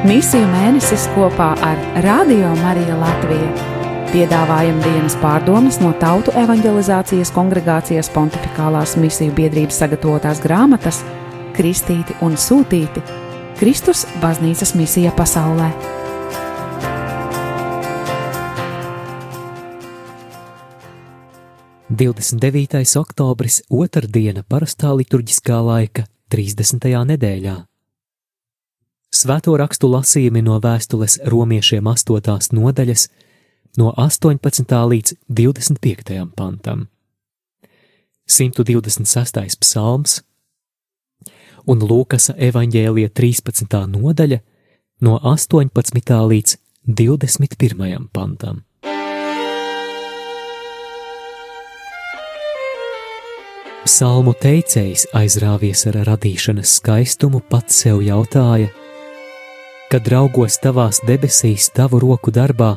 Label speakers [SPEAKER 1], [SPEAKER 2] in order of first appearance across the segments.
[SPEAKER 1] Misiju mēnesis kopā ar Radio Mariju Latviju. Piedāvājam dienas pārdomas no Tautu evanģelizācijas kongregācijas pontificālās misiju biedrības sagatavotās grāmatas Kristīti un Sūtīti - Kristus baznīcas misija pasaulē.
[SPEAKER 2] Divdesmit devītais oktobris, otrdiena parastā liturģiskā laika, 30. nedēļā. Svēto rakstu lasījumi no vēstules romiešiem 8. nodaļas, no 18. līdz 25. pantam. 126. psalms un Lūkasa evaņģēlija 13. nodaļa no 18. līdz 21. pantam. Psalmu teicējs aizrāvies ar radīšanas skaistumu, pats sev jautāja, kad raugos tavās debesīs, tavu roku darbā,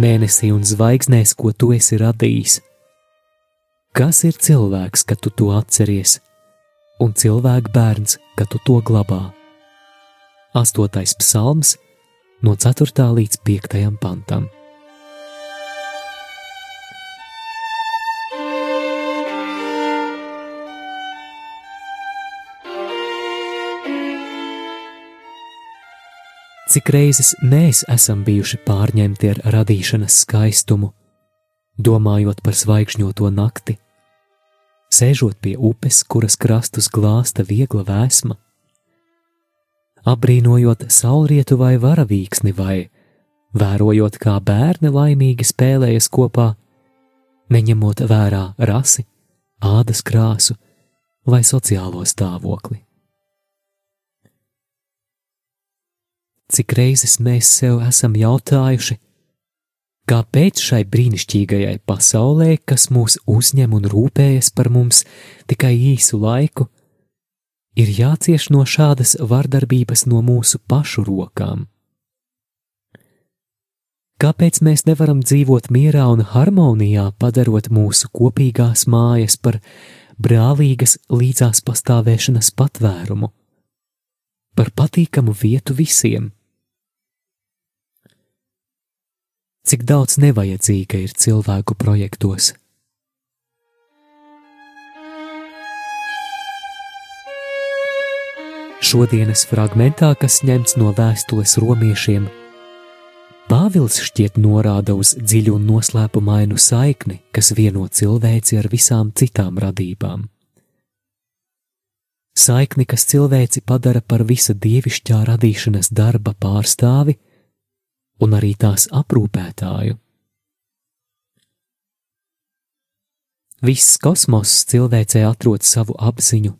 [SPEAKER 2] mēnesī un zvaigznēs, ko tu esi radījis. Kas ir cilvēks, kad tu to atceries, un cilvēka bērns, kad tu to glabā? Astotais psalms no 4. līdz 5. pantam. Cik reizes mēs esam bijuši pārņemti ar radīšanas skaistumu, domājot par zvaigžņoto nakti, sēžot pie upes, kuras krastus glāsta viegla vēsma, apbrīnojot saulrietu vai varavīksni, vai vērojot, kā bērni laimīgi spēlējas kopā, neņemot vērā rasi, ādas krāsu vai sociālo stāvokli. Cik reizes mēs sev esam jautājuši, kāpēc šai brīnišķīgajai pasaulē, kas mūs uzņem un rūpējas par mums tikai īsu laiku, ir jācieš no šādas vardarbības no mūsu pašu rokām. Kāpēc mēs nevaram dzīvot mierā un harmonijā, padarot mūsu kopīgās mājas par brālīgas līdzās pastāvēšanas patvērumu, par patīkamu vietu visiem? cik daudz nevajadzīga ir cilvēku projektos. Šodienas fragmentā, kas ņemts no vēstules romiešiem, Pāvils šķiet norāda uz dziļu un noslēpumainu saikni, kas vieno cilvēci ar visām citām radībām. Saikni, kas cilvēci padara par visa dievišķā radīšanas darba pārstāvi un arī tās aprūpētāju. Viss kosmoss cilvēcē atrod savu apziņu,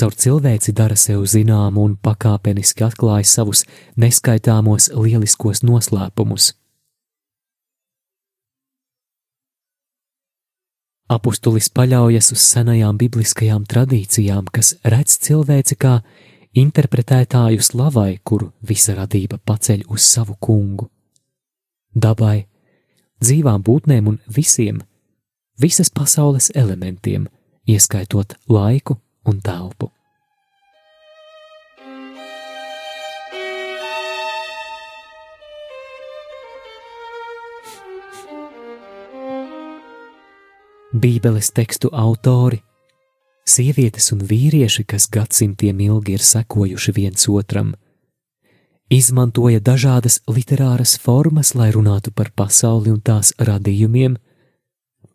[SPEAKER 2] caur cilvēci dara sev zināmu un pakāpeniski atklāja savus neskaitāmos lieliskos noslēpumus. Apustulis paļaujas uz senajām bibliskajām tradīcijām, kas redz cilvēci kā interpretētāju slavai, kuru visa radība paceļ uz savu kungu. Dabai, dzīvām būtnēm un visiem, visas pasaules elementiem, ieskaitot laiku un telpu. Bībeles tekstu autori. Sievietes un vīrieši, kas gadsimtiem ilgi ir sekojuši viens otram, izmantoja dažādas literāras formas, lai runātu par pasauli un tās radījumiem,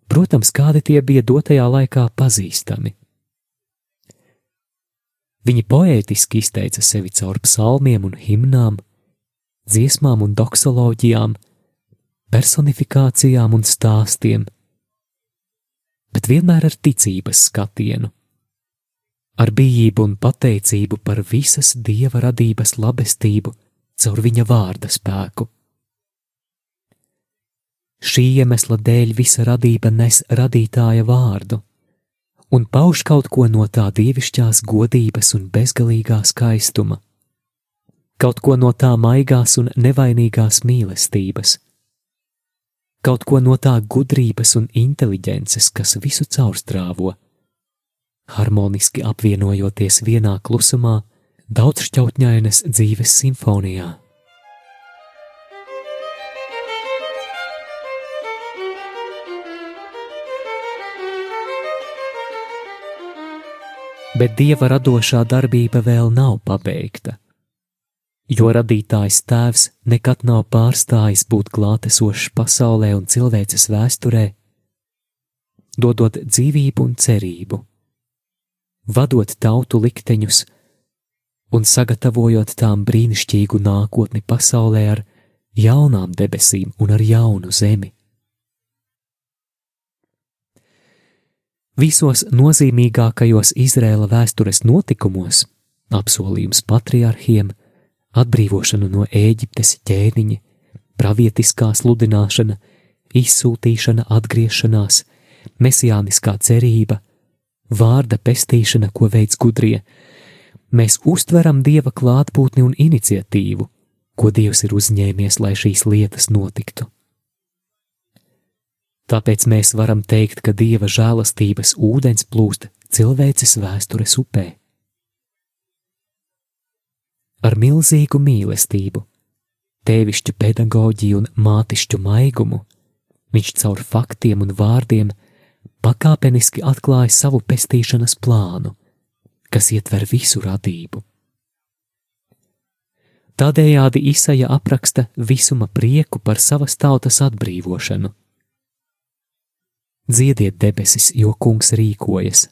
[SPEAKER 2] protams, kādi tie bija dotajā laikā pazīstami. Viņi poētiski izteica sevi caur psalmiem un himnām, dziesmām un doksoloģijām, personifikācijām un stāstiem, bet vienmēr ar ticības skatienu ar bijību un pateicību par visas dieva radības labestību caur viņa vārda spēku. Šī iemesla dēļ visa radība nes radītāja vārdu un pauž kaut ko no tā dievišķās godības un bezgalīgā skaistuma, kaut ko no tā maigās un nevainīgās mīlestības, kaut ko no tā gudrības un inteliģences, kas visu caurstrāvo harmoniski apvienojoties vienā klusumā daudzšķautņainas dzīves simfonijā. Bet dieva radošā darbība vēl nav pabeigta jo radītājs tēvs nekad nav pārstājis būt klātesošs pasaulē un cilvēces vēsturē, dodot dzīvību un cerību, vadot tautu likteņus un sagatavojot tām brīnišķīgu nākotni pasaulē ar jaunām debesīm un ar jaunu zemi. Visos nozīmīgākajos Izrēla vēstures notikumos apsolījums patriarhiem – atbrīvošanu no Ēģiptes ķēniņa, pravietiskā sludināšana, izsūtīšana, atgriešanās, mesijāniskā cerība, vārda pestīšana, ko veids gudrie. Mēs uztveram dieva klātbūtni un iniciatīvu, ko dievs ir uzņēmies, lai šīs lietas notiktu. Tāpēc mēs varam teikt, ka dieva žēlastības ūdens plūst cilvēces vēstures upē ar milzīgu mīlestību, tēvišķu pedagoģiju un mātišķu maigumu, viņš caur faktiem un vārdiem pakāpeniski atklāja savu pestīšanas plānu, kas ietver visu radību. Tādējādi Isaija apraksta visuma prieku par savas tautas atbrīvošanu. Dziediet debesis, jo kungs rīkojas,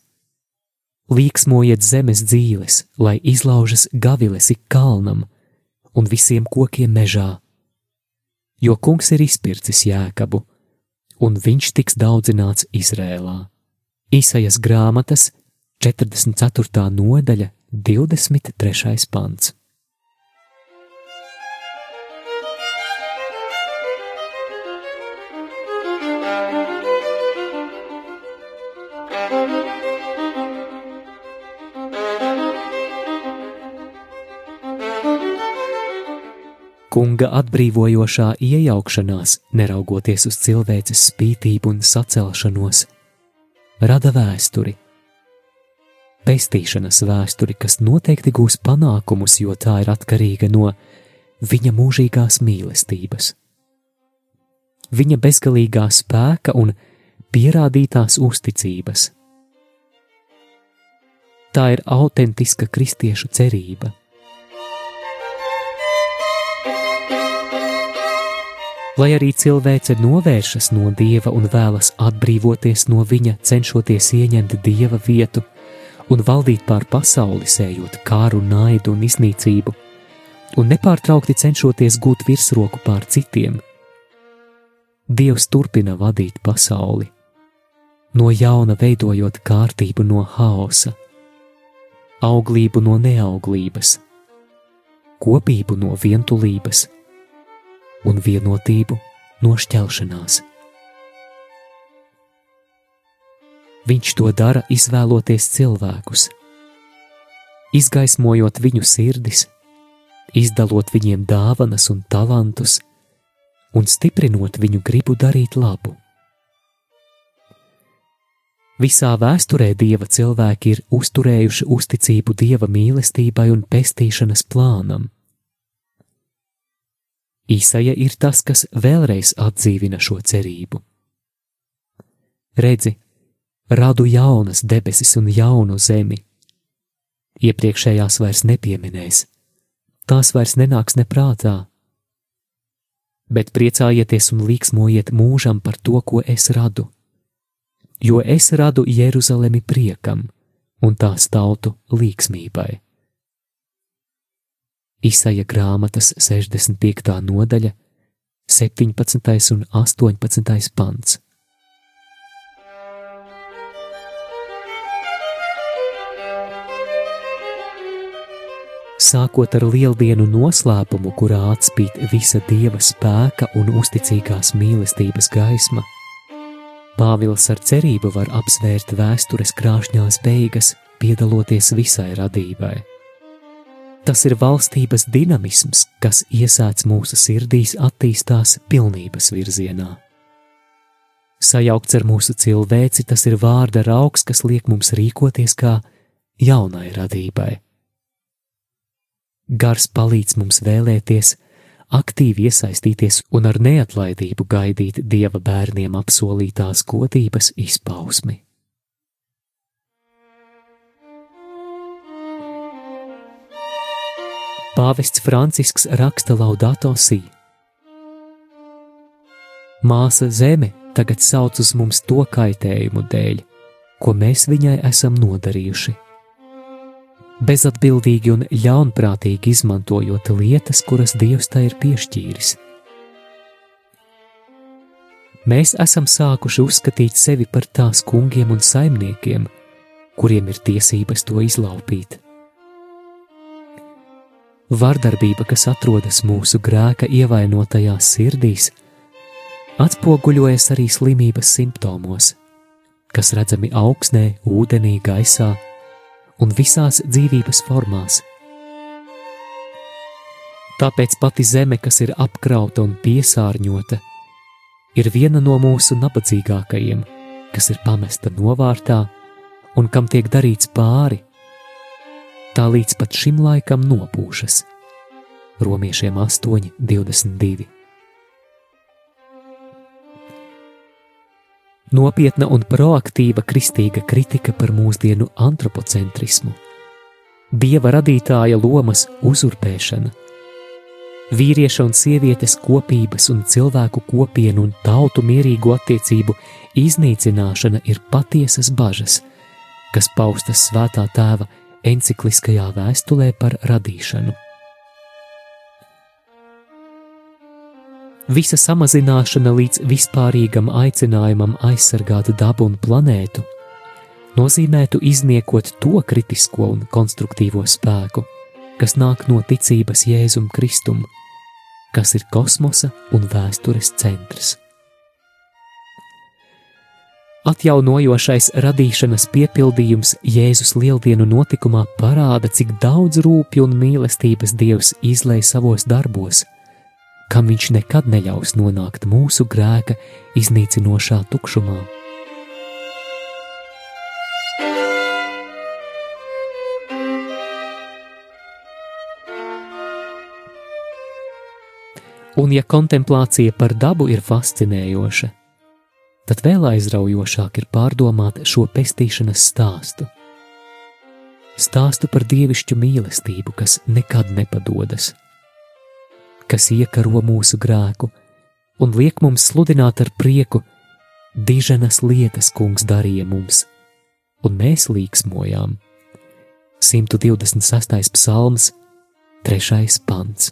[SPEAKER 2] Līksmojiet zemes dzīves, lai izlaužas gaviles ik kalnam un visiem kokiem mežā, jo kungs ir izpircis jēkabu, un viņš tiks daudzināts Izrēlā. Īsajas grāmatas 44. nodaļa, 23. pants. Kunga atbrīvojošā iejaukšanās, neraugoties uz cilvēces spītību un sacelšanos, rada vēsturi. Pestīšanas vēsturi, kas noteikti gūs panākumus, jo tā ir atkarīga no viņa mūžīgās mīlestības, viņa bezgalīgā spēka un pierādītās uzticības. Tā ir autentiska kristiešu cerība Lai arī cilvēce novēršas no dieva un vēlas atbrīvoties no viņa, cenšoties ieņemt dieva vietu un valdīt pār pasauli, sējot kāru, naidu un iznīcību, un nepārtraukti cenšoties gūt virsroku pār citiem, Dievs turpina vadīt pasauli, no jauna veidojot kārtību no haosa, auglību no neauglības, kopību no vientulības un vienotību no šķelšanās. Viņš to dara izvēloties cilvēkus, izgaismojot viņu sirdis, izdalot viņiem dāvanas un talantus un stiprinot viņu gribu darīt labu. Visā vēsturē dieva cilvēki ir uzturējuši uzticību dieva mīlestībai un pestīšanas plānam. Īsaja ir tas, kas vēlreiz atdzīvina šo cerību. Redzi, radu jaunas debesis un jaunu zemi. Iepriekšējās vairs nepieminēs, tās vairs nenāks neprātā. Bet priecājieties un līksmojiet mūžam par to, ko es radu, jo es radu Jeruzalemi priekam un tās tautu līksmībai. Isaija grāmatas 65. nodaļa, 17. un 18. pants. Sākot ar lieldienu noslēpumu, kurā atspīd visa dieva spēka un uzticīgās mīlestības gaisma, Pāvils ar cerību var apsvērt vēstures krāšņās beigas, piedaloties visai radībai. Tas ir valstības dinamisms, kas iesāc mūsu sirdīs, attīstās pilnības virzienā. Sajaukts ar mūsu cilvēci, tas ir vārda augs, kas liek mums rīkoties kā jaunai radībai. Gars palīdz mums vēlēties, aktīvi iesaistīties un ar neatlaidību gaidīt dieva bērniem apsolītās godības izpausmi. Pāvests Francisks raksta Laudato Si. Māsa Zeme tagad sauc uz mums to kaitējumu dēļ, ko mēs viņai esam nodarījuši bezatbildīgi un ļaunprātīgi izmantojot lietas, kuras Dievs tai ir piešķīris. Mēs esam sākuši uzskatīt sevi par tās kungiem un saimniekiem, kuriem ir tiesības to izlaupīt. Vardarbība, kas atrodas mūsu grēka ievainotajās sirdīs, atspoguļojas arī slimības simptomos, kas redzami augsnē, ūdenī, gaisā, un visās dzīvības formās. Tāpēc pati zeme, kas ir apkrauta un piesārņota, ir viena no mūsu nabadzīgākajiem, kas ir pamesta novārtā un kam tiek darīts pāri. Tā līdz pat šim laikam nopūšas. Romiešiem 8, 22. nopietna un proaktīva kristīga kritika par mūsdienu antropocentrismu, dieva radītāja lomas uzurpēšana, vīrieša un sievietes kopības un cilvēku kopienu un tautu mierīgu attiecību iznīcināšana ir patiesas bažas, kas paustas svētā tēva encikliskajā vēstulē par radīšanu. Visa samazināšana līdz vispārīgam aicinājumam aizsargāt dabu un planētu nozīmētu izniekot to kritisko un konstruktīvo spēku, kas nāk no ticības Jēzum Kristum, kas ir kosmosa un vēstures centrs. Atjaunojošais radīšanas piepildījums Jēzus lieldienu notikumā parāda, cik daudz rūpju un mīlestības Dievs izlēja savos darbos, kam viņš nekad neļaus nonākt mūsu grēka iznīcinošā tukšumā. Un, ja kontemplācija par dabu ir fascinējoša, tad vēl aizraujošāk ir pārdomāt šo pestīšanas stāstu. Stāstu par dievišķu mīlestību, kas nekad nepadodas kas iekaro mūsu grēku un liek mums sludināt ar prieku diženas lietas, kungs darīja mums, un mēs līksmojām. 126. psalms, 3. pants.